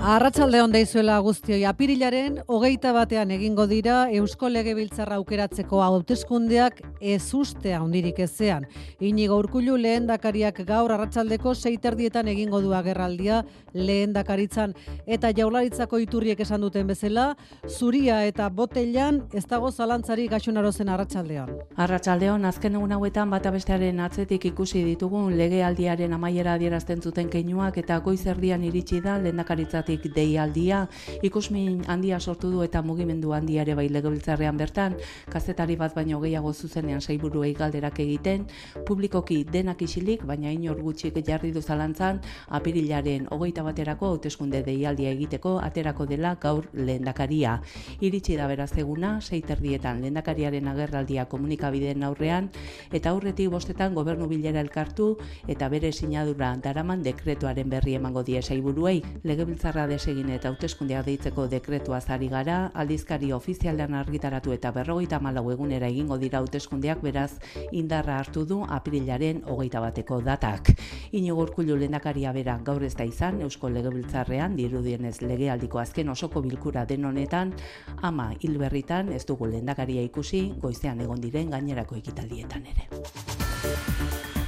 Arratsalde on daizuela guztioi apirilaren hogeita batean egingo dira Eusko Legebiltzarra aukeratzeko hauteskundeak ez ustea hondirik ezean. Inigo Urkullu lehendakariak gaur arratsaldeko seiterdietan egingo du agerraldia lehendakaritzan eta jaularitzako iturriek esan duten bezala, zuria eta botellan ez dago zalantzari gaxunaro zen arratsaldean. Arratsaldeon azken egun hauetan bata bestearen atzetik ikusi ditugun legealdiaren amaiera adierazten zuten keinuak eta goizerdian iritsi da lehendakaritzat horregatik deialdia ikusmin handia sortu du eta mugimendu handia ere bai legebiltzarrean bertan kazetari bat baino gehiago zuzenean saiburuei galderak egiten publikoki denak isilik baina inor gutxik jarri du zalantzan apirilaren hogeita baterako hauteskunde deialdia egiteko aterako dela gaur lehendakaria. Iritsi da beraz eguna seiterdietan lehendakariaren agerraldia komunikabideen aurrean eta aurretik bostetan gobernu bilera elkartu eta bere sinadura daraman dekretuaren berri emango die saiburuei legebiltzarra gerra desegin eta hauteskundeak deitzeko dekretua zari gara, aldizkari ofizialean argitaratu eta berrogeita malau egunera egingo dira hauteskundeak beraz indarra hartu du aprilaren hogeita bateko datak. Inigo urkullu lehendakaria bera gaur ez da izan, Eusko Legebiltzarrean, dirudienez legealdiko azken osoko bilkura den honetan, ama hilberritan ez dugu lehendakaria ikusi, goizean egon diren gainerako ekitaldietan ere.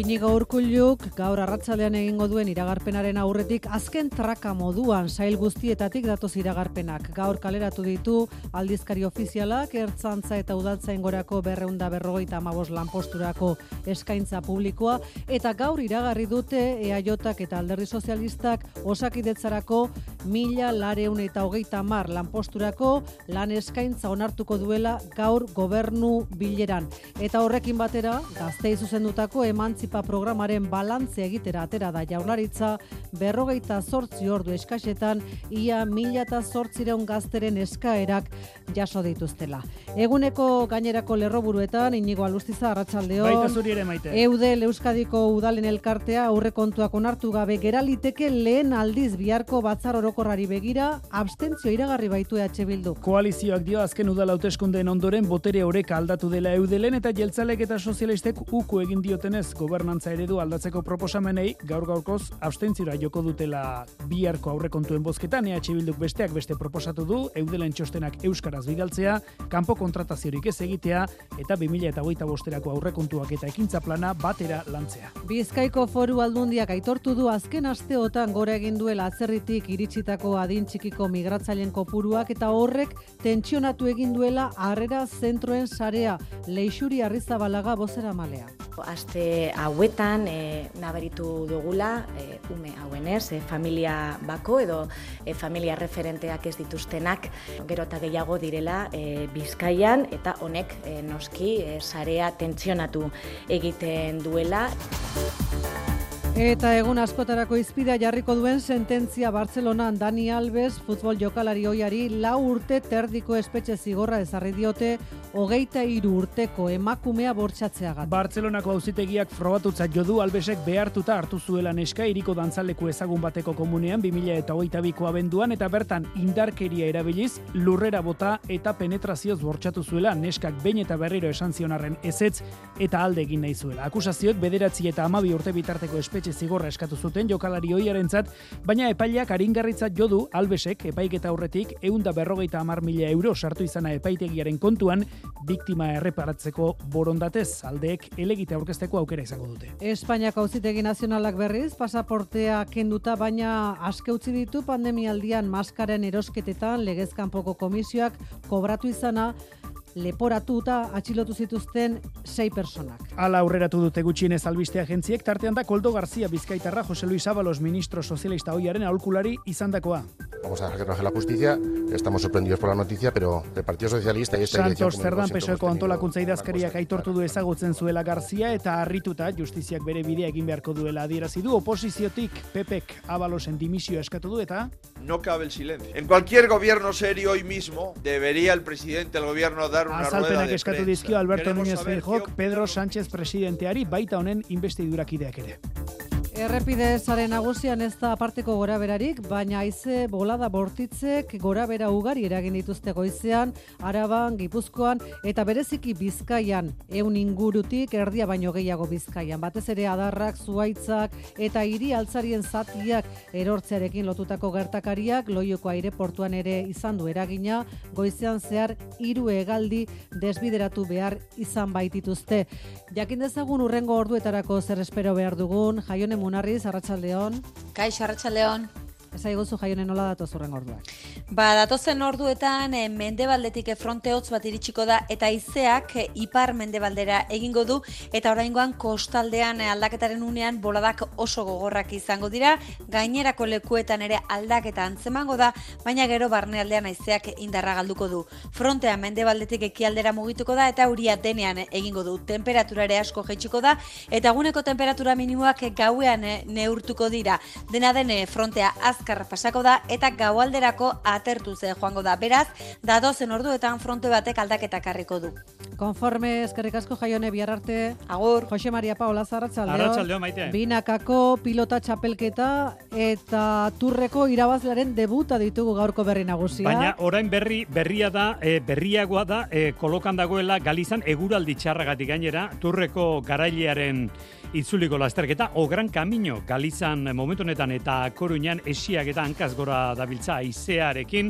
Inigo Urkulluk gaur arratsalean egingo duen iragarpenaren aurretik azken traka moduan sail guztietatik datoz iragarpenak. Gaur kaleratu ditu aldizkari ofizialak ertzantza eta udaltzain gorako berreunda berrogeita amabos lanposturako eskaintza publikoa eta gaur iragarri dute EAJak eta alderdi sozialistak osakidetzarako mila lareun eta hogeita mar lanposturako lan eskaintza onartuko duela gaur gobernu bileran. Eta horrekin batera, gaztei zuzendutako eman Emantzipa programaren balantze egitera atera da jaularitza, berrogeita zortzi ordu eskasetan, ia mila eta zortzireun gazteren eskaerak jaso dituztela. Eguneko gainerako lerroburuetan, inigo alustiza, arratsaldeon. Baita zuri ere maite. Eudel Euskadiko udalen elkartea aurrekontuak onartu gabe geraliteke lehen aldiz biharko batzar orokorrari begira, abstentzio iragarri baitu EH Bildu. Koalizioak dio azken udala hauteskundeen ondoren botere horeka aldatu dela Eudelen eta jeltzalek eta sozialistek uku egin diotenez gobernantza eredu aldatzeko proposamenei gaur gaurkoz abstentzira joko dutela biharko aurrekontuen bozketan EH Bilduk besteak beste proposatu du eudelen txostenak euskaraz bidaltzea, kanpo kontrataziorik ez egitea eta 2025 bosterako aurrekontuak eta ekintza plana batera lantzea. Bizkaiko foru aldundiak aitortu du azken asteotan gora egin duela atzerritik iritsitako adin txikiko migratzaileen kopuruak eta horrek tentsionatu egin duela harrera zentroen sarea leixuri arrizabalaga bozera malea. Aste hauetan e, nabaritu dugula e, ume hauen ez, e, familia bako edo e, familia referenteak ez dituztenak gero eta gehiago direla e, bizkaian eta honek e, noski e, sarea tentsionatu egiten duela. Eta egun askotarako izpida jarriko duen sententzia Bartzelonan Dani Alves futbol jokalari hoiari lau urte terdiko espetxe zigorra ezarri diote hogeita hiru urteko emakumea bortxatzeagat. Bartzelonako auzitegiak frogatutzat jodu Albesek behartuta hartu zuela neska iriko dantzaleku ezagun bateko komunean 2000 eta hogeita biko abenduan eta bertan indarkeria erabiliz lurrera bota eta penetrazioz bortxatu zuela neskak behin eta berriro esan zionarren ezetz eta alde egin nahi zuela. Akusazioek bederatzi eta amabi urte bitarteko espetxe espetxe zigorra eskatu zuten jokalari hoiarentzat, baina epaileak aringarritzat jodu albesek epaiketa aurretik eunda berrogeita amar mila euro sartu izana epaitegiaren kontuan biktima erreparatzeko borondatez aldeek elegite aurkezteko aukera izango dute. Espainiako auzitegi nazionalak berriz pasaportea kenduta baina aske utzi ditu pandemialdian maskaren erosketetan legezkanpoko komisioak kobratu izana leporatuta atxilotu zituzten sei personak. Ala aurreratu dute gutxienez albiste agentziek, tartean da Koldo Garzia Bizkaitarra, Jose Luis Ábalos, ministro sozialista hoiaren aholkulari izandakoa. Vamos a dejar que trabaje la justicia, estamos sorprendidos por la noticia, pero el Partido Socialista y esta Santos Zerdan Pesoeko antolakuntza idazkariak aitortu du ezagutzen zuela Garzia eta harrituta justiziak bere bidea egin beharko duela adierazi du oposiziotik Pepek Ábalosen dimisioa eskatu du eta no cabe el silencio. En cualquier gobierno serio hoy mismo debería el presidente del gobierno dar rueda de eskatu dizkio Alberto Núñez Feijok Pedro Sánchez presidenteari baita honen investidurak ideak ere. Errepide zaren nagusian ez da aparteko gora berarik, baina aize bolada bortitzek gora bera ugari eragin dituzte goizean, araban, gipuzkoan eta bereziki bizkaian, eun ingurutik erdia baino gehiago bizkaian. Batez ere adarrak, zuaitzak eta hiri altzarien zatiak erortzearekin lotutako gertakariak, loioko aireportuan ere izan du eragina, goizean zehar hiru hegaldi desbideratu behar izan baitituzte. Jakin dezagun urrengo orduetarako zer espero behar dugun, jaione munarriz, arratsaldeon. Kaixo, arratsaldeon. Ez aiguzu jaionen nola datoz urren orduak. Ba, datozen orduetan e, mendebaldetik fronte hotz bat iritsiko da eta izeak e, ipar mendebaldera egingo du eta oraingoan kostaldean e, aldaketaren unean boladak oso gogorrak izango dira, gainerako lekuetan ere aldaketa antzemango da, baina gero barnealdean haizeak indarra galduko du. Frontea mendebaldetik ekialdera mugituko da eta euria denean egingo du. Temperatura ere asko jaitsiko da eta eguneko temperatura minimoak gauean neurtuko dira. Dena dene frontea az azkar pasako da eta gaualderako atertu ze joango da. Beraz, dadozen orduetan fronte batek aldaketak harriko du. Konforme eskerrik asko jaione bihar arte. Agur. Jose Maria Paola Zarratzaldeo. Arratsaldeo maite. Binakako pilota txapelketa eta turreko irabazlearen debuta ditugu gaurko berri nagusia. Baina orain berri berria da, e, berriagoa da, e, kolokan dagoela Galizan eguraldi txarragatik gainera, turreko garailearen itzuliko lasterketa, o gran camino Galizan momentu honetan eta koruñan esiak eta hankaz gora dabiltza aizearekin,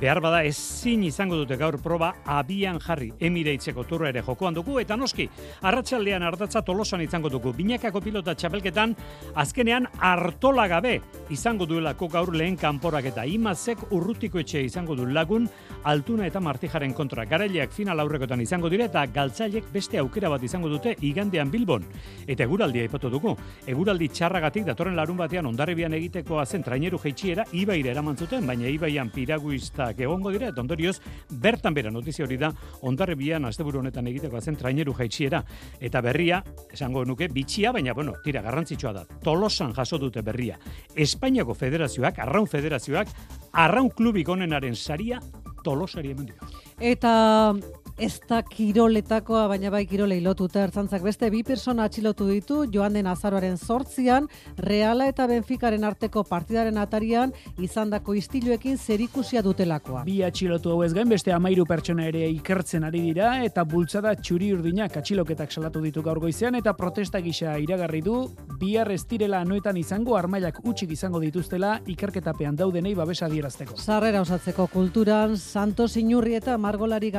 behar bada ezin izango dute gaur proba abian jarri emireitzeko turra ere jokoan dugu, eta noski, arratsaldean hartatza tolosan izango dugu, binakako pilota txapelketan, azkenean hartola gabe izango duelako gaur lehen kanporak eta imazek urrutiko etxe izango du lagun, altuna eta martijaren kontra. Garaileak final aurrekotan izango dire eta galtzailek beste aukera bat izango dute igandean Bilbon. Eta eguraldia aipatu dugu. Eguraldi txarragatik datorren larun batean ondarribian egitekoa zen traineru jeitxiera ibaire eraman zuten, baina ibaian piraguistak egongo dira, eta ondorioz, bertan bera notizia hori da, ondarribian asteburu honetan egitekoa zen traineru jeitxiera. Eta berria, esango nuke, bitxia, baina, bueno, tira, garrantzitsua da. Tolosan jaso dute berria. Espainiako federazioak, arraun federazioak, arraun klubik onenaren saria tolosari eman dio. Eta ez da kiroletakoa, baina bai kirolei lotuta ertzantzak beste bi persona atxilotu ditu joan den azaroaren sortzian, Reala eta Benficaren arteko partidaren atarian izandako istiluekin zerikusia dutelakoa. Bi atxilotu hau ez gain beste amairu pertsona ere ikertzen ari dira eta bultzada txuri urdinak atxiloketak salatu ditu gaur goizean eta protesta gisa iragarri du bihar ez direla anoetan izango armailak utxik izango dituztela ikerketapean daudenei babesa dierazteko. Sarrera osatzeko kulturan, Santos Inurri eta Margolari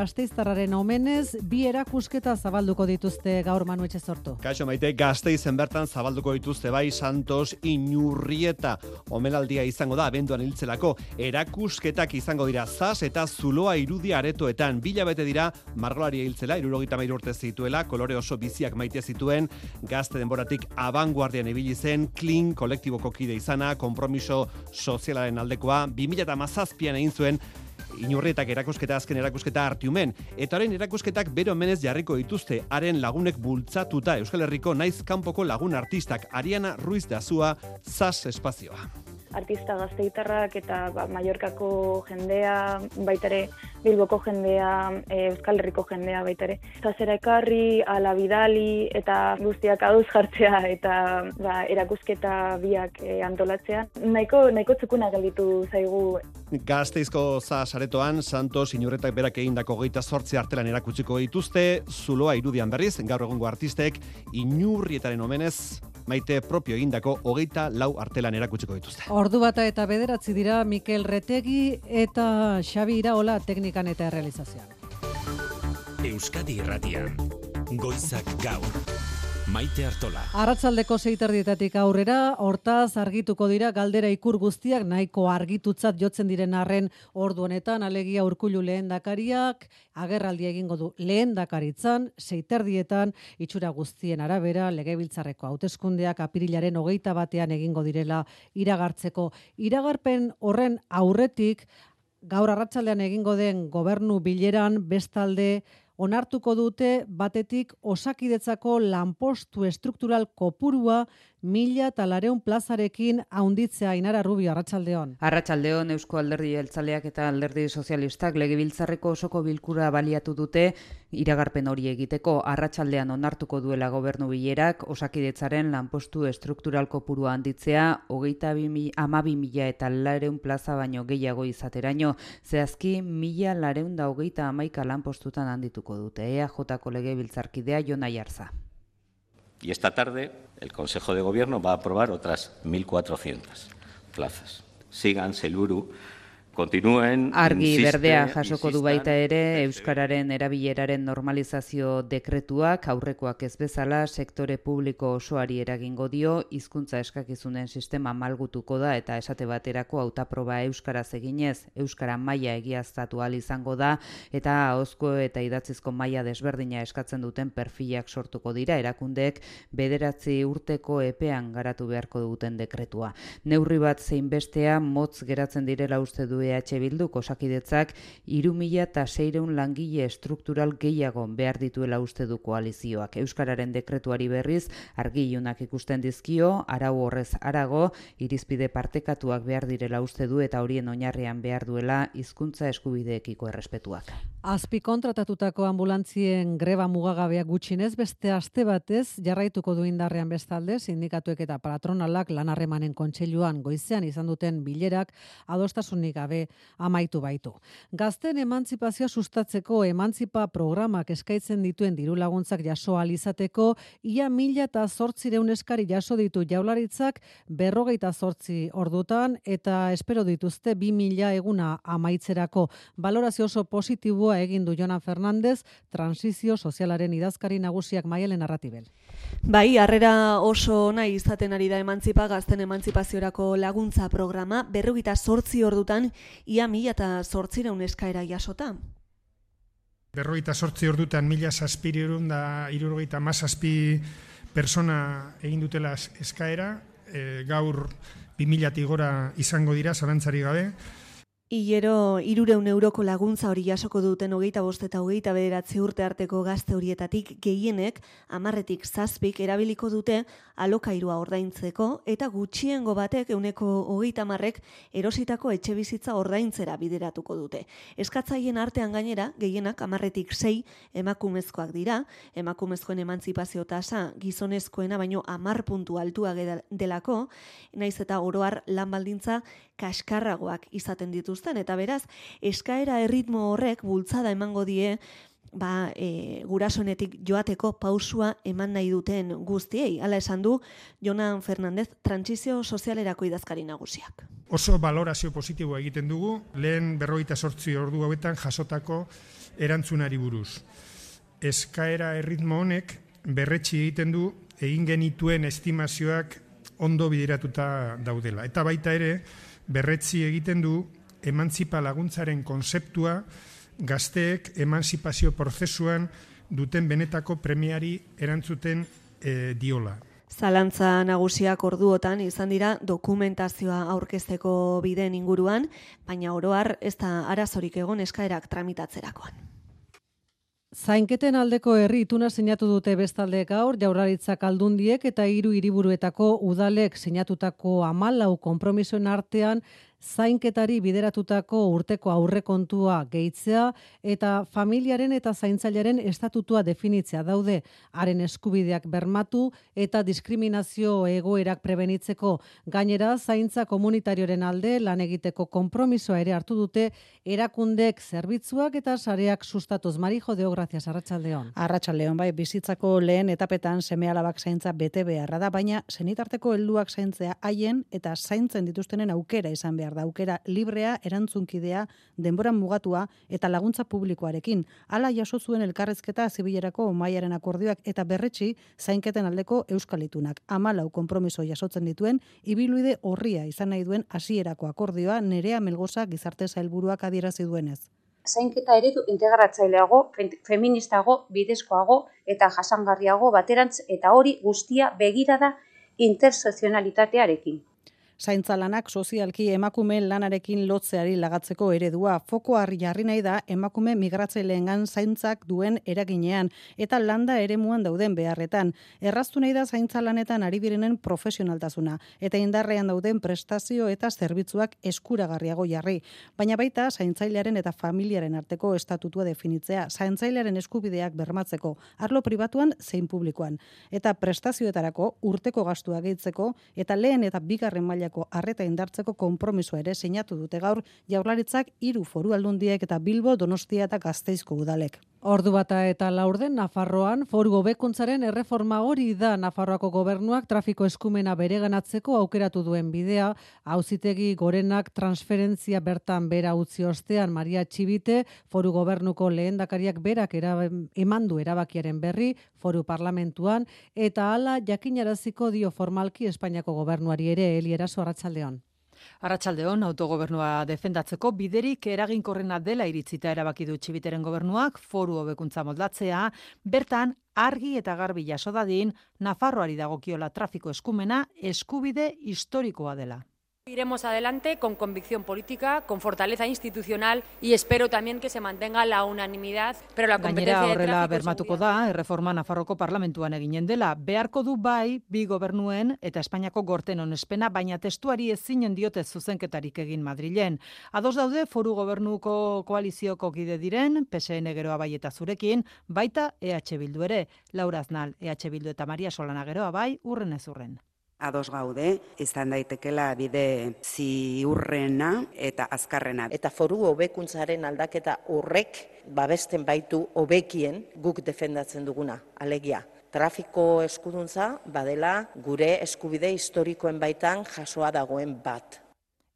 Gazteiztarraren omenez, bi erakusketa zabalduko dituzte gaur Manu sortu. Kaixo maite, Gazteizen bertan zabalduko dituzte bai Santos Inurrieta. Omenaldia izango da, abenduan hiltzelako, erakusketak izango dira zaz eta zuloa irudia aretoetan. Bila bete dira, Margolari hiltzela, irurogita mairu urte zituela, kolore oso biziak maite zituen, gazte denboratik abanguardian ibili zen, klin kolektiboko kide izana, kompromiso sozialaren aldekoa, 2000 eta mazazpian egin zuen, Inurrietak erakusketa azken erakusketa hartiumen, eta haren erakusketak bero menez jarriko dituzte, haren lagunek bultzatuta Euskal Herriko naiz kanpoko lagun artistak Ariana Ruiz de Azua, Zaz Espazioa artista gazteitarrak eta ba, Mallorcako jendea, baitare Bilboko jendea, e, Euskal Herriko jendea baitare. Zazera ekarri, ala bidali eta guztiak aduz jartzea eta ba, erakusketa biak e, antolatzea. Nahiko, nahiko txukuna gelditu zaigu. Gazteizko za saretoan, Santos inurretak berak egindako geita sortze artelan erakutsiko dituzte, zuloa irudian berriz, gaur egungo artistek, inurrietaren omenez, maite propio egindako hogeita lau artelan erakutsiko dituzte. Ordu bata eta bederatzi dira Mikel Retegi eta Xabi Iraola teknikan eta realizazioan. Euskadi Irratian, Goizak Gaur. Maite Artola. Arratzaldeko zeiterdietatik aurrera, hortaz argituko dira galdera ikur guztiak nahiko argitutzat jotzen diren arren ordu honetan, alegia urkulu lehen dakariak, agerraldi egingo du lehen dakaritzan, zeiterdietan, itxura guztien arabera, legebiltzarreko hauteskundeak apirilaren hogeita batean egingo direla iragartzeko. Iragarpen horren aurretik, gaur arratsaldean egingo den gobernu bileran bestalde onartuko dute batetik osakidetzako lanpostu estruktural kopurua mila eta lareun plazarekin haunditzea inara rubio arratsaldeon. Arratsaldeon Eusko Alderdi Jeltzaleak eta Alderdi Sozialistak legebiltzarreko osoko bilkura baliatu dute iragarpen hori egiteko arratsaldean onartuko duela gobernu bilerak osakidetzaren lanpostu estruktural kopurua handitzea hogeita amabi mila eta lareun plaza baino gehiago izateraino zehazki mila lareun da hogeita amaika lanpostutan handituko dute EAJ-ko legebiltzarkidea Jona Jarza. Y esta tarde el Consejo de Gobierno va a aprobar otras 1.400 plazas. Sigan Seluru Kontinuen, Argi berdea jasoko du baita ere Euskararen erabileraren normalizazio dekretuak aurrekoak ez bezala sektore publiko osoari eragingo dio hizkuntza eskakizunen sistema malgutuko da eta esate baterako hautaproba euskaraz eginez euskara maila egiaztatu al izango da eta ahozko eta idatzizko maila desberdina eskatzen duten perfilak sortuko dira erakundeek bederatzi urteko epean garatu beharko duten dekretua. Neurri bat zein bestea motz geratzen direla uste du EH Bildu eta seireun langile struktural gehiago behar dituela uste du koalizioak. Euskararen dekretuari berriz argilunak ikusten dizkio, arau horrez arago, irizpide partekatuak behar direla uste du eta horien oinarrian behar duela hizkuntza eskubideekiko errespetuak. Azpi kontratatutako ambulantzien greba mugagabeak gutxinez beste aste batez jarraituko du indarrean bestalde sindikatuek eta patronalak lanarremanen kontseiluan goizean izan duten bilerak adostasunik gabe amaitu baitu. Gazten emantzipazioa sustatzeko emantzipa programak eskaintzen dituen diru laguntzak jaso alizateko ia mila eta zortzireun eskari jaso ditu jaularitzak berrogeita zortzi ordutan eta espero dituzte bi mila eguna amaitzerako. Valorazio oso positiboa egin du Jonan Fernandez, transizio sozialaren idazkari nagusiak maialen narratibel. Bai, harrera oso nahi izaten ari da emantzipa, gazten emantzipaziorako laguntza programa, berrogita sortzi ordutan, ia mila eta sortzireun eskaera jasota. Berrogeita sortzi ordutan mila zazpiri da irurogeita mazazpi persona egin dutela eskaera, e, gaur bi mila gora izango dira, zarantzari gabe, Hilero irureun euroko laguntza hori jasoko duten hogeita bost eta hogeita bederatzi urte arteko gazte horietatik gehienek amarretik zazpik erabiliko dute alokairua ordaintzeko eta gutxiengo batek euneko hogeita marrek erositako etxe bizitza ordaintzera bideratuko dute. Eskatzaien artean gainera gehienak amarretik sei emakumezkoak dira, emakumezkoen emantzipazio tasa gizonezkoena baino amar puntu altua delako, naiz eta oroar lan baldintza kaskarragoak izaten dituzten eta beraz eskaera erritmo horrek bultzada emango die ba, e, gurasonetik joateko pausua eman nahi duten guztiei. Hala esan du Jonan Fernandez transizio sozialerako idazkari nagusiak. Oso valorazio positiboa egiten dugu, lehen berroita sortzi ordu hauetan jasotako erantzunari buruz. Eskaera erritmo honek berretsi egiten du egin genituen estimazioak ondo bideratuta daudela. Eta baita ere, berretzi egiten du emantzipa laguntzaren konzeptua gazteek emantzipazio prozesuan duten benetako premiari erantzuten e, diola. Zalantza nagusiak orduotan izan dira dokumentazioa aurkezteko bideen inguruan, baina oroar ez da arazorik egon eskaerak tramitatzerakoan. Zainketen aldeko herri ituna sinatu dute bestalde gaur jaurlaritzak aldundiek eta hiru hiriburuetako udalek sinatutako amalau konpromisoen artean zainketari bideratutako urteko aurrekontua gehitzea eta familiaren eta zaintzailaren estatutua definitzea daude. Haren eskubideak bermatu eta diskriminazio egoerak prebenitzeko. Gainera zaintza komunitarioren alde lan egiteko konpromisoa ere hartu dute erakundek zerbitzuak eta sareak sustatuz. Marijo deo gracias. Arratsaldeon. Arratsaldeon bai bizitzako lehen etapetan semealabak zaintza bete beharra da baina senitarteko helduak zaintzea haien eta zaintzen dituztenen aukera izan behar da aukera librea, erantzunkidea, denboran mugatua eta laguntza publikoarekin. Hala jaso zuen elkarrezketa zibilerako maiaren akordioak eta berretsi zainketen aldeko euskalitunak. Amalau konpromiso jasotzen dituen, ibiluide horria izan nahi duen hasierako akordioa nerea melgoza gizarte zailburuak adierazi duenez. Zainketa eredu integratzaileago, feministago, bidezkoago eta jasangarriago baterantz eta hori guztia begirada intersezionalitatearekin. Zaintzalanak sozialki emakume lanarekin lotzeari lagatzeko eredua. Foko harri jarri nahi da emakume migratzaileengan zaintzak duen eraginean eta landa eremuan dauden beharretan. Erraztu nahi da zaintzalanetan ari direnen profesionaltasuna eta indarrean dauden prestazio eta zerbitzuak eskuragarriago jarri. Baina baita zaintzailearen eta familiaren arteko estatutua definitzea, zaintzailearen eskubideak bermatzeko, arlo pribatuan zein publikoan. Eta prestazioetarako urteko gastua gehitzeko eta lehen eta bigarren mailako arreta indartzeko konpromiso ere sinatu dute gaur jaurlaritzak hiru foru aldundiek eta Bilbo, Donostia eta Gasteizko udalek. Ordu bata eta laurden Nafarroan foru gobekuntzaren erreforma hori da. Nafarroako gobernuak trafiko eskumena bereganatzeko aukeratu duen bidea, auzitegi gorenak transferentzia bertan bera utzi ostean Maria Txibite foru gobernuko lehendakariak berak emandu erabakiaren berri foru parlamentuan. Eta hala jakinaraziko dio formalki Espainiako gobernuari ere Eliera Arratsaldeon. Arratsaldeon autogobernua defendatzeko biderik eraginkorrena dela iritzita erabaki du Txibiteren gobernuak foru hobekuntza moldatzea, bertan argi eta garbi jaso dadin Nafarroari dagokiola trafiko eskumena eskubide historikoa dela. Iremos adelante con convicción política, con fortaleza institucional y espero también que se mantenga la unanimidad, pero la competencia Gainera horrela bermatuko da, erreforma Nafarroko parlamentuan eginen dela, beharko du bai bi gobernuen eta Espainiako gorten onespena, baina testuari ezinen diote zuzenketarik egin Madrilen. Ados daude foru gobernuko koalizioko kide diren, PSN geroa bai eta zurekin, baita EH Bildu ere, Laura Aznal, EH Bildu eta Maria Solana geroa bai, urren ez urren ados gaude, izan daitekela bide ziurrena eta azkarrena. Eta foru hobekuntzaren aldaketa horrek babesten baitu hobekien guk defendatzen duguna, alegia. Trafiko eskuduntza badela gure eskubide historikoen baitan jasoa dagoen bat.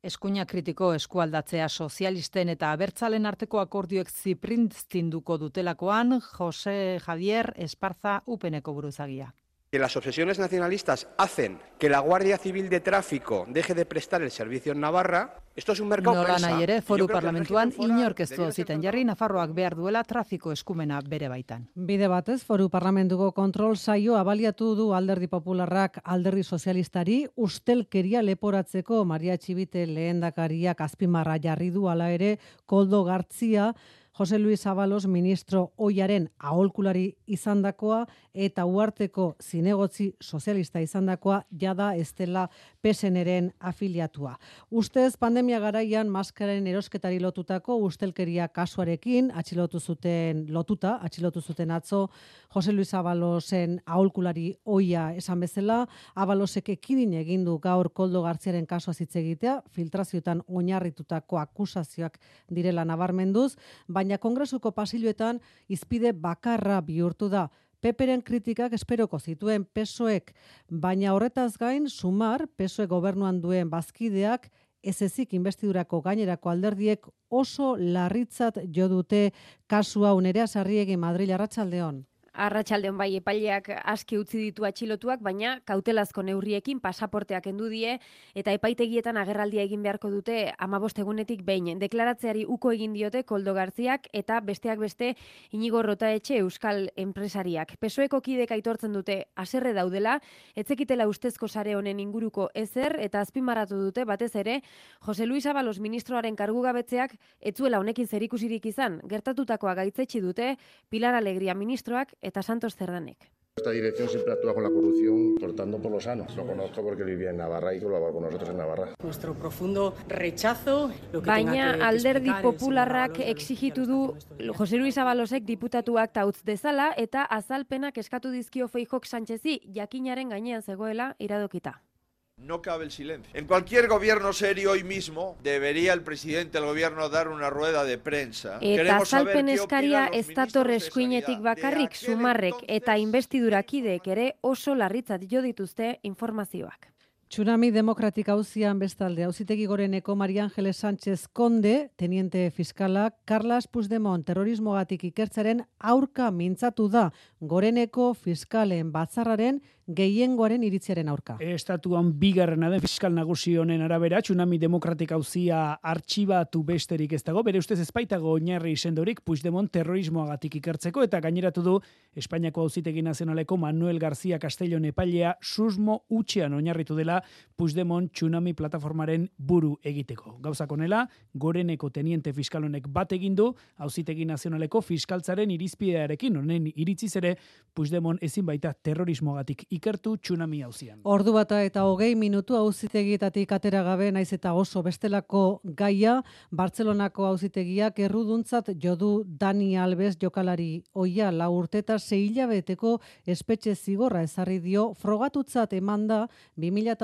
Eskuina kritiko eskualdatzea sozialisten eta abertzalen arteko akordioek ziprintztinduko dutelakoan Jose Javier Esparza upeneko buruzagia que las obsesiones nacionalistas hacen que la Guardia Civil de Tráfico deje de prestar el servicio en Navarra, esto es un mercado Nola nahi ere, foru parlamentuan inorkeztu ziten. jarri Nafarroak behar duela trafiko eskumena bere baitan. Bide batez, foru parlamentuko kontrol saio abaliatu du alderdi popularrak alderdi sozialistari ustelkeria leporatzeko. Maria Txibite lehendakariak azpimarra jarri du ala ere Koldo Gartzia. Jose Luis Abalos ministro oiaren aholkulari izandakoa eta uarteko zinegotzi sozialista izandakoa jada estela peseneren afiliatua. Ustez pandemia garaian maskaren erosketari lotutako ustelkeria kasuarekin atxilotu zuten lotuta, atxilotu zuten atzo Jose Luis Abalosen aholkulari oia esan bezala, Abalosek ekidin egin du gaur Koldo Gartziaren kasua hitz egitea, filtrazioetan oinarritutako akusazioak direla nabarmenduz, baina kongresuko pasiluetan izpide bakarra bihurtu da. Peperen kritikak esperoko zituen pesoek, baina horretaz gain, sumar, pesoek gobernuan duen bazkideak, ez ezik investidurako gainerako alderdiek oso larritzat jo dute kasua unerea sarriegi Madrid Arratsaldeon. Arratxaldeon bai epaileak aski utzi ditu atxilotuak, baina kautelazko neurriekin pasaporteak endu die eta epaitegietan agerraldia egin beharko dute amabost egunetik behin. Deklaratzeari uko egin diote Koldo Garziak eta besteak beste inigo rota etxe euskal enpresariak. Pesoeko kidek aitortzen dute aserre daudela, etzekitela ustezko sare honen inguruko ezer eta azpimarratu dute batez ere Jose Luis Abalos ministroaren kargu gabetzeak etzuela honekin zerikusirik izan. Gertatutakoa gaitzetsi dute Pilar Alegria ministroak eta Santos Cerdanek. Esta dirección siempre actúa con la corrupción cortando por los sanos. Lo conozco porque vivía en Navarra y colaboraba con nosotros en Navarra. Nuestro profundo rechazo. Lo que Baina alderdi popularrak exigitu du Jose Luis Abalosek diputatuak tautz dezala eta azalpenak eskatu dizkio Feijok Sánchezi jakinaren gainean zegoela iradokita. No cabe el silencio. En cualquier gobierno serio hoy mismo debería el presidente del gobierno dar una rueda de prensa. Eta azalpen eskaria ez dator eskuinetik bakarrik sumarrek eta investidurakideek ere oso larritzat jo dituzte informazioak. Tsunami Demokratik hauzian bestalde, hauzitegi goreneko Maria Ángeles Sánchez Conde, teniente fiskala, Carlas Puigdemont terrorismogatik ikertzaren aurka mintzatu da goreneko fiskalen batzarraren gehiengoaren iritziaren aurka. Estatuan bigarrena den fiskal nagusi honen arabera, tsunami demokratik hauzia artxibatu besterik ez dago, bere ustez ezpaitago oinarri izendorik Puigdemont terrorismoagatik ikertzeko, eta gaineratu du Espainiako hauzitegi nazionaleko Manuel García Castellón epailea susmo utxean oinarritu dela dela tsunami plataformaren buru egiteko. Gauzak onela, goreneko teniente fiskalonek bat egin du auzitegi nazionaleko fiskaltzaren irizpidearekin honen iritziz ere Puigdemont ezin baita terrorismogatik ikertu tsunami auzian. Ordu bata eta hogei minutu auzitegietatik atera gabe naiz eta oso bestelako gaia Bartzelonako auzitegiak erruduntzat jodu Dani Alves jokalari oia la urteta beteko espetxe zigorra ezarri dio frogatutzat emanda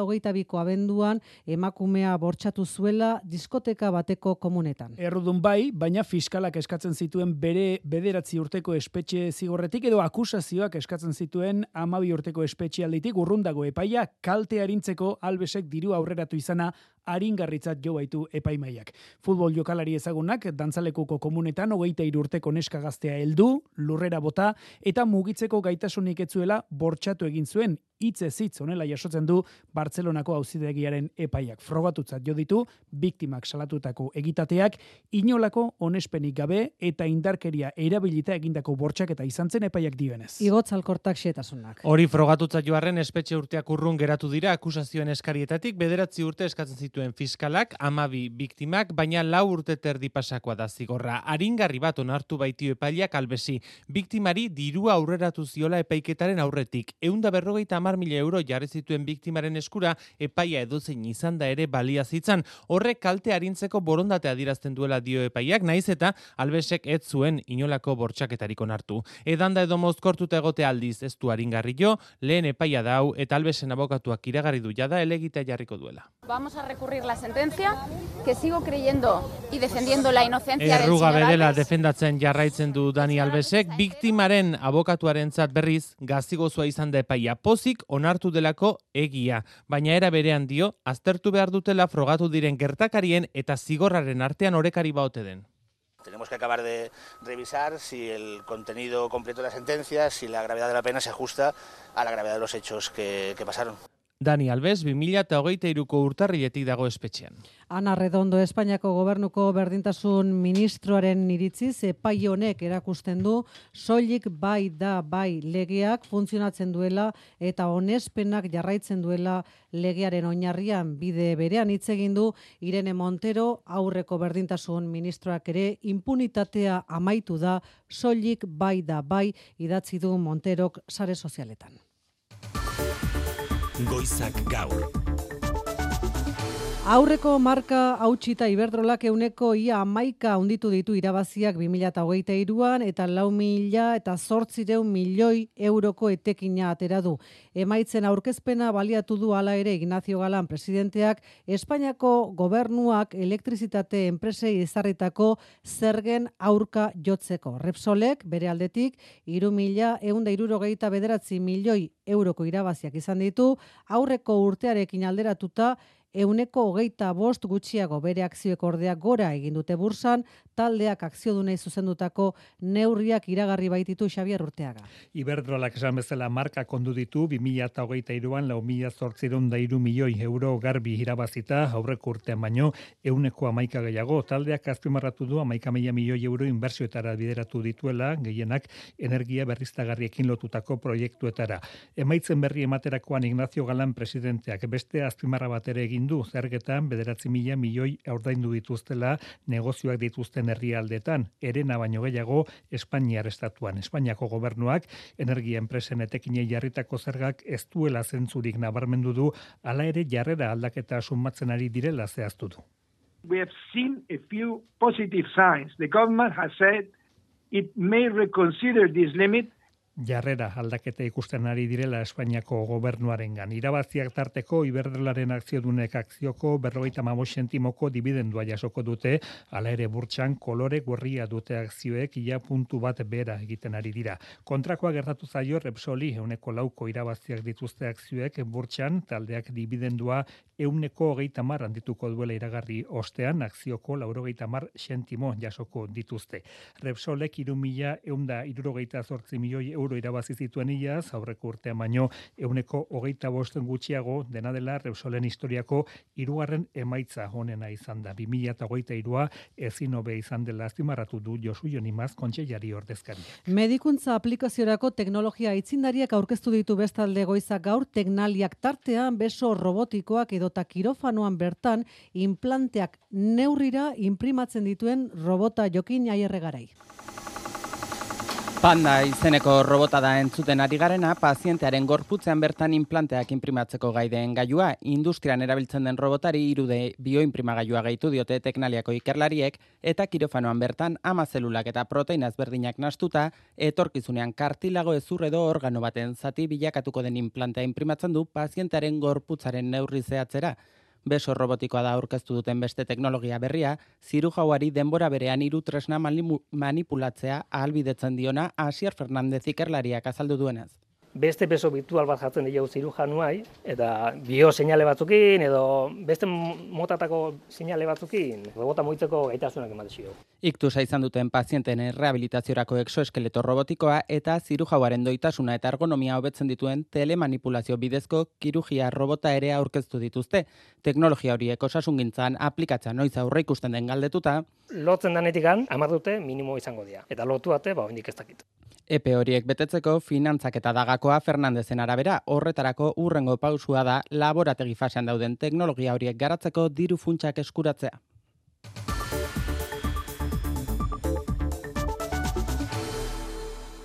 2022ko abenduan emakumea bortxatu zuela diskoteka bateko komunetan. Errudun bai, baina fiskalak eskatzen zituen bere bederatzi urteko espetxe zigorretik edo akusazioak eskatzen zituen amabi urteko espetxe alditik urrundago epaia kalte harintzeko albesek diru aurreratu izana aringarritzat jo baitu epaimaiak. Futbol jokalari ezagunak dantzalekuko komunetan hogeita urteko neska gaztea heldu, lurrera bota eta mugitzeko gaitasunik etzuela bortxatu egin zuen hitze zitz honela jasotzen du Bartzelonako auzidegiaren epaiak. Frogatutzat jo ditu biktimak salatutako egitateak inolako onespenik gabe eta indarkeria erabilita egindako bortxak eta izan zen epaiak dioenez. Igotz alkortak xetasunak. Hori frogatutzat joarren espetxe urteak urrun geratu dira akusazioen eskarietatik bederatzi urte eskatzen zituen fiskalak amabi biktimak, baina lau urte terdi pasakoa da zigorra. Aringarri bat onartu baitio epaileak albesi. Biktimari dirua aurreratu ziola epaiketaren aurretik. Eunda berrogeita amar mila euro jarri zituen biktimaren eskura epaia edozein izan da ere balia zitzan. Horrek kalte harintzeko borondate adirazten duela dio epaiak, naiz eta albesek ez zuen inolako bortxaketarik onartu. Edanda edo mozkortuta egote aldiz ez du haringarri jo, lehen epaia dau eta albesen abokatuak iragarri du jada elegita jarriko duela. Vamos a recurrir la sentencia, que sigo creyendo y defendiendo la inocencia del Erruga bedela defendatzen jarraitzen du Dani Albesek, biktimaren abokatuarentzat berriz gazigozua izan da epaia pozik onartu delako egia, baina era berean dio aztertu behar dutela frogatu diren gertakarien eta zigorraren artean orekari baote den. Tenemos que acabar de revisar si el contenido completo de la sentencia, si la gravedad de la pena se ajusta a la gravedad de los hechos que, que pasaron. Dani Albes 2023ko urtarriletik dago espetxean. Ana Redondo Espainiako gobernuko berdintasun ministroaren iritziz epai honek erakusten du soilik bai da bai legeak funtzionatzen duela eta onespenak jarraitzen duela legearen oinarrian bide berean hitz egin du Irene Montero aurreko berdintasun ministroak ere impunitatea amaitu da soilik bai da bai idatzi du Monterok sare sozialetan. Goizak gaur. Aurreko marka hautsita Iberdrolak euneko ia amaika unditu ditu irabaziak 2008an eta lau mila eta zortzireun milioi euroko etekina atera du. Emaitzen aurkezpena baliatu du hala ere Ignacio Galan presidenteak Espainiako gobernuak elektrizitate enpresei ezarritako zergen aurka jotzeko. Repsolek bere aldetik iru mila eunda irurogeita bederatzi milioi euroko irabaziak izan ditu aurreko urtearekin alderatuta euneko hogeita bost gutxiago bere akzioek ordea gora egin dute bursan, taldeak akziodunei zuzendutako neurriak iragarri baititu Xabier Urteaga. Iberdrolak esan bezala marka kondu ditu 2008an lau mila zortziron da iru milioi euro garbi irabazita aurreko urtean baino euneko amaika gehiago. Taldeak azpimarratu du amaika mila milioi euro inbertsioetara bideratu dituela gehienak energia berriztagarriekin lotutako proiektuetara. Emaitzen berri ematerakoan Ignacio Galan presidenteak beste azpimarra bat ere egin du zergetan bederatzi mila milioi ordaindu dituztela negozioak dituzten herrialdetan, erena baino gehiago Espainiar estatuan. Espainiako gobernuak energia enpresen etekinei jarritako zergak ez duela zentzurik nabarmendu du, hala ere jarrera aldaketa sumatzen ari direla zehaztu du. we have seen a few positive signs. The government has said it may reconsider this limit jarrera aldaketa ikusten ari direla Espainiako gobernuarengan. Irabaziak tarteko Iberdrolaren akziodunek akzioko berrogeita mamo sentimoko dibidendua jasoko dute, hala ere burtsan kolore gorria dute akzioek ia puntu bat bera egiten ari dira. Kontrakoa gertatu zaio Repsoli euneko lauko irabaziak dituzte akzioek burtsan taldeak dibidendua euneko hogeita mar handituko duela iragarri ostean akzioko laurogeita mar sentimo jasoko dituzte. Repsolek iru mila eunda irurogeita zortzi milioi euro irabazi zituen iaz, aurreko urtean baino euneko hogeita bosten gutxiago dena dela Repsolen historiako hirugarren emaitza honena izan da. 2008 irua ezin hobe izan dela azpimarratu du Josu Jonimaz kontxeilari ordezkari. Medikuntza aplikaziorako teknologia aitzindariak aurkeztu ditu bestalde goizak gaur teknaliak tartean beso robotikoak edota kirofanoan bertan implanteak neurrira imprimatzen dituen robota jokin aierregarai. Panda izeneko robota da entzuten ari garena, pazientearen gorputzean bertan implanteak imprimatzeko gaideen gailua, industrian erabiltzen den robotari irude bioimprimagailua gaitu diote teknaliako ikerlariek, eta kirofanoan bertan ama zelulak eta proteinaz berdinak nastuta, etorkizunean kartilago ezur edo organo baten zati bilakatuko den implantea imprimatzen du pazientearen gorputzaren neurri zehatzera, beso robotikoa da aurkeztu duten beste teknologia berria, ziru jauari denbora berean hiru tresna manipulatzea ahalbidetzen diona Asier Fernandez ikerlariak azaldu duenez beste beso virtual bat jartzen dira ziru januai, eta bio seinale batzukin, edo beste motatako seinale batzukin, robota moitzeko gaitasunak ematezio. Iktusa izan duten pazienten rehabilitaziorako exoeskeleto robotikoa eta ziru jauaren doitasuna eta ergonomia hobetzen dituen telemanipulazio bidezko kirugia robota ere aurkeztu dituzte. Teknologia horiek osasungintzan aplikatza noiz aurre ikusten den galdetuta. Lotzen danetikan, amar dute minimo izango dira. Eta lotu ate, ba, ez dakit. Epe horiek betetzeko finantzak eta dagakoa Fernandezen arabera horretarako urrengo pausua da laborategi fasean dauden teknologia horiek garatzeko diru funtsak eskuratzea.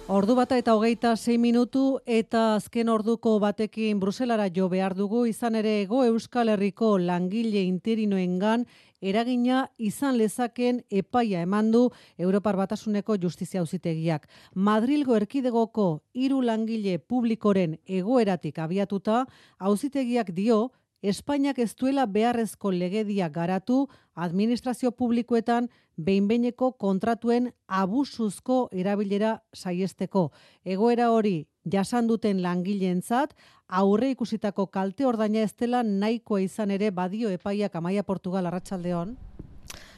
Ordu bata eta hogeita 6 minutu eta azken orduko batekin Bruselara jo behar dugu izan ere ego Euskal Herriko langile interinoengan eragina izan lezaken epaia emandu Europar Batasuneko Justizia Auzitegiak. Madrilgo erkidegoko hiru langile publikoren egoeratik abiatuta Auzitegiak dio Espainiak ez duela beharrezko legedia garatu administrazio publikoetan behinbeineko kontratuen abusuzko erabilera saiesteko. Egoera hori jasan duten langileentzat aurre ikusitako kalte ordaina ez dela nahikoa izan ere badio epaiak Amaia Portugal Arratsaldeon.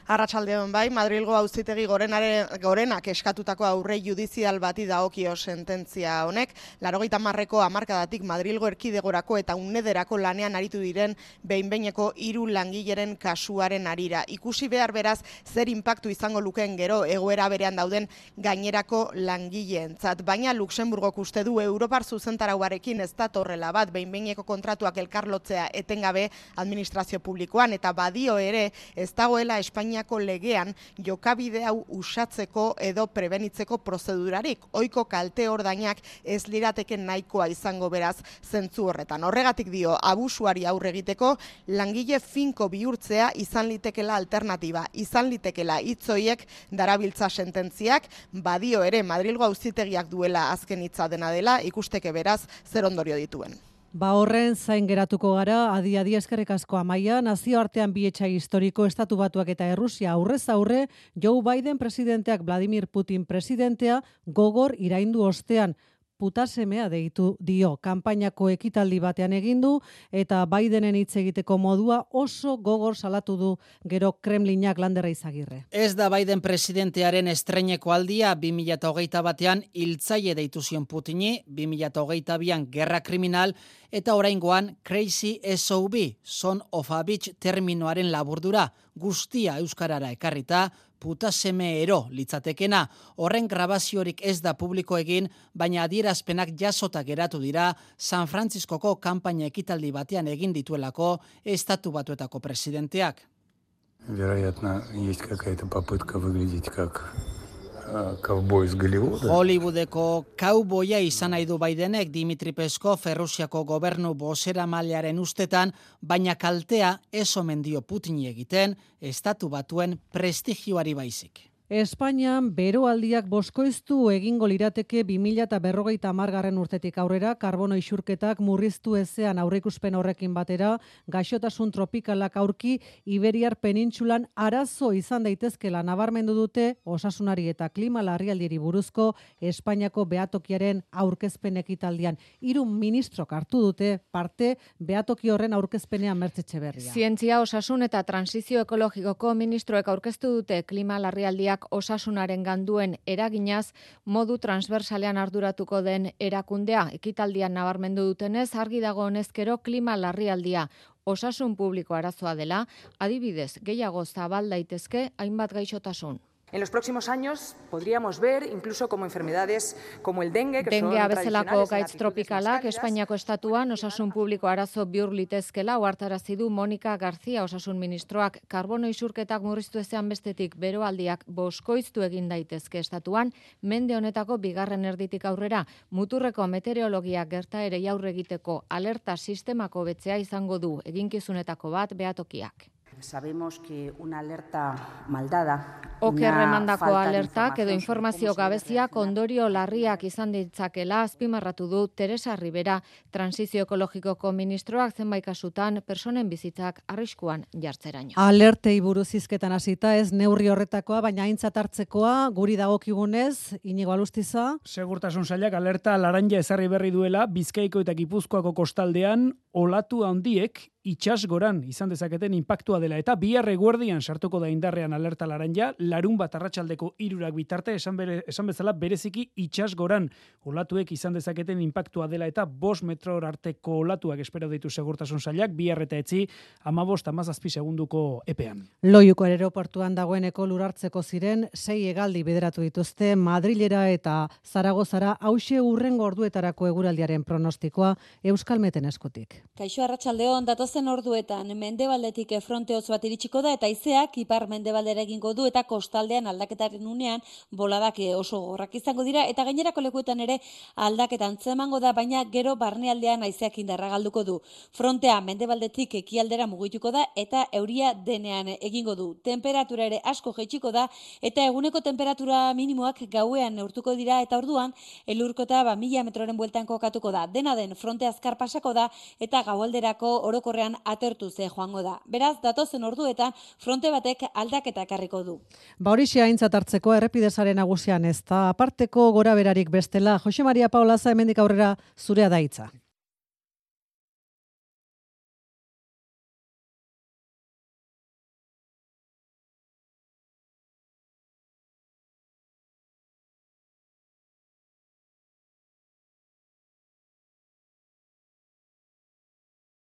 Arratsaldeon bai, Madrilgo auzitegi gorenaren gorenak eskatutako aurre judizial bati dagokio sententzia honek, 80 hamarkadatik Madrilgo erkidegorako eta unederako lanean aritu diren behinbeineko hiru langileren kasuaren arira. Ikusi behar beraz zer inpaktu izango lukeen gero egoera berean dauden gainerako langileentzat, baina Luxemburgok uste du Europar zuzentarauarekin ez datorrela bat behinbeineko kontratuak elkarlotzea etengabe administrazio publikoan eta badio ere ez dagoela Espainia Espainiako legean jokabide hau usatzeko edo prebenitzeko prozedurarik. Oiko kalte ordainak ez lirateke nahikoa izango beraz zentzu horretan. Horregatik dio abusuari aurre egiteko langile finko bihurtzea izan litekela alternatiba. Izan litekela hitzoiek darabiltza sententziak badio ere Madrilgo auzitegiak duela azken hitza dena dela ikusteke beraz zer ondorio dituen. Ba horren zain geratuko gara, adi adi eskerrik asko amaia, nazio artean bietxa historiko estatu batuak eta Errusia aurrez aurre, Joe Biden presidenteak Vladimir Putin presidentea gogor iraindu ostean, putasemea deitu dio kanpainako ekitaldi batean egin du eta Bidenen hitz egiteko modua oso gogor salatu du gero Kremlinak landerra izagirre. Ez da Biden presidentearen estreineko aldia 2021 batean hiltzaile deitu zion Putini, 2022an gerra kriminal eta oraingoan Crazy SOB, Son of a Beach terminoaren laburdura, guztia euskarara ekarrita, puta seme ero litzatekena. Horren grabaziorik ez da publiko egin, baina adierazpenak jasota geratu dira San Franciscoko kanpaina ekitaldi batean egin dituelako estatu batuetako presidenteak. Вероятно, есть какая-то попытка выглядеть как Cowboy Hollywood. Hollywoodeko cowboya izan nahi du Bidenek Dimitri Peskov Errusiako gobernu bosera malearen ustetan, baina kaltea ez omen dio Putin egiten estatu batuen prestigioari baizik. Espainian beroaldiak boskoiztu egingo lirateke 2000 eta berrogeita amargarren urtetik aurrera, karbono isurketak murriztu ezean aurreikuspen horrekin batera, gaixotasun tropikalak aurki Iberiar penintsulan arazo izan daitezkela nabarmendu dute osasunari eta klima larrialdieri buruzko Espainiako beatokiaren aurkezpen ekitaldian. Hiru ministrok hartu dute parte beatoki horren aurkezpenean mertzetxe berria. Zientzia, osasun eta transizio ekologikoko ministroek aurkeztu dute klima larrialdiak Espainiak osasunaren ganduen eraginaz modu transversalean arduratuko den erakundea. Ekitaldian nabarmendu dutenez argi dago honezkero klima larrialdia osasun publiko arazoa dela, adibidez gehiago zabal daitezke hainbat gaixotasun. En los próximos años podríamos ver incluso como enfermedades como el dengue, que Dengea son bezalako gaitz tropikalak Espainiako estatuan osasun publiko arazo bihur litezkela ohartarazi du Monika García osasun ministroak karbono isurketak murriztu ezean bestetik beroaldiak boskoiztu egin daitezke estatuan mende honetako bigarren erditik aurrera muturreko meteorologia gertaerei aurre egiteko alerta sistemako betzea izango du eginkizunetako bat beatokiak. Sabemos que una alerta maldada Oker remandako alertak edo informazio gabeziak ondorio larriak izan ditzakela azpimarratu du Teresa Rivera transizio ekologikoko ministroak zenbait kasutan personen bizitzak arriskuan jartzeraino. Alertei buruz hizketan hasita ez neurri horretakoa, baina aintzat hartzekoa guri dagokigunez, inigo alustiza. Segurtasun sailak alerta laranja ezarri berri duela Bizkaiko eta Gipuzkoako kostaldean olatu handiek itxas goran izan dezaketen impactua dela eta bihar eguerdian sartuko da indarrean alerta laranja, larun bat arratsaldeko irurak bitarte esan, bere, esan bezala bereziki itxas goran olatuek izan dezaketen impactua dela eta bos metro arteko olatuak espero ditu segurtasun sailak bihar eta etzi amabost amazazpi segunduko epean. Loiuko aeroportuan dagoeneko lurartzeko ziren sei hegaldi bideratu dituzte Madrilera eta Zaragozara hause urrengo orduetarako eguraldiaren pronostikoa Euskal Meten eskutik. Kaixo arratsaldeon datozen orduetan mendebaldetik fronte hotz bat iritsiko da eta izeak ipar mendebaldera egingo du eta kostaldean aldaketaren unean boladak oso gorrak izango dira eta gainerako lekuetan ere aldaketan zemango da baina gero barnealdean haizeak indarra galduko du. Frontea mendebaldetik ekialdera mugituko da eta euria denean egingo du. Temperatura ere asko jaitsiko da eta eguneko temperatura minimoak gauean neurtuko dira eta orduan elurkota ba mila metroren bueltan kokatuko da. Dena den fronte azkar pasako da eta gaualderako orokorrean atertu ze joango da. Beraz, datozen orduetan fronte batek aldaketa ekarriko du. Ba horixe aintzat hartzeko errepidesaren nagusian ez da aparteko gora berarik bestela. Jose Maria Paula za hemendik aurrera zurea da hitza.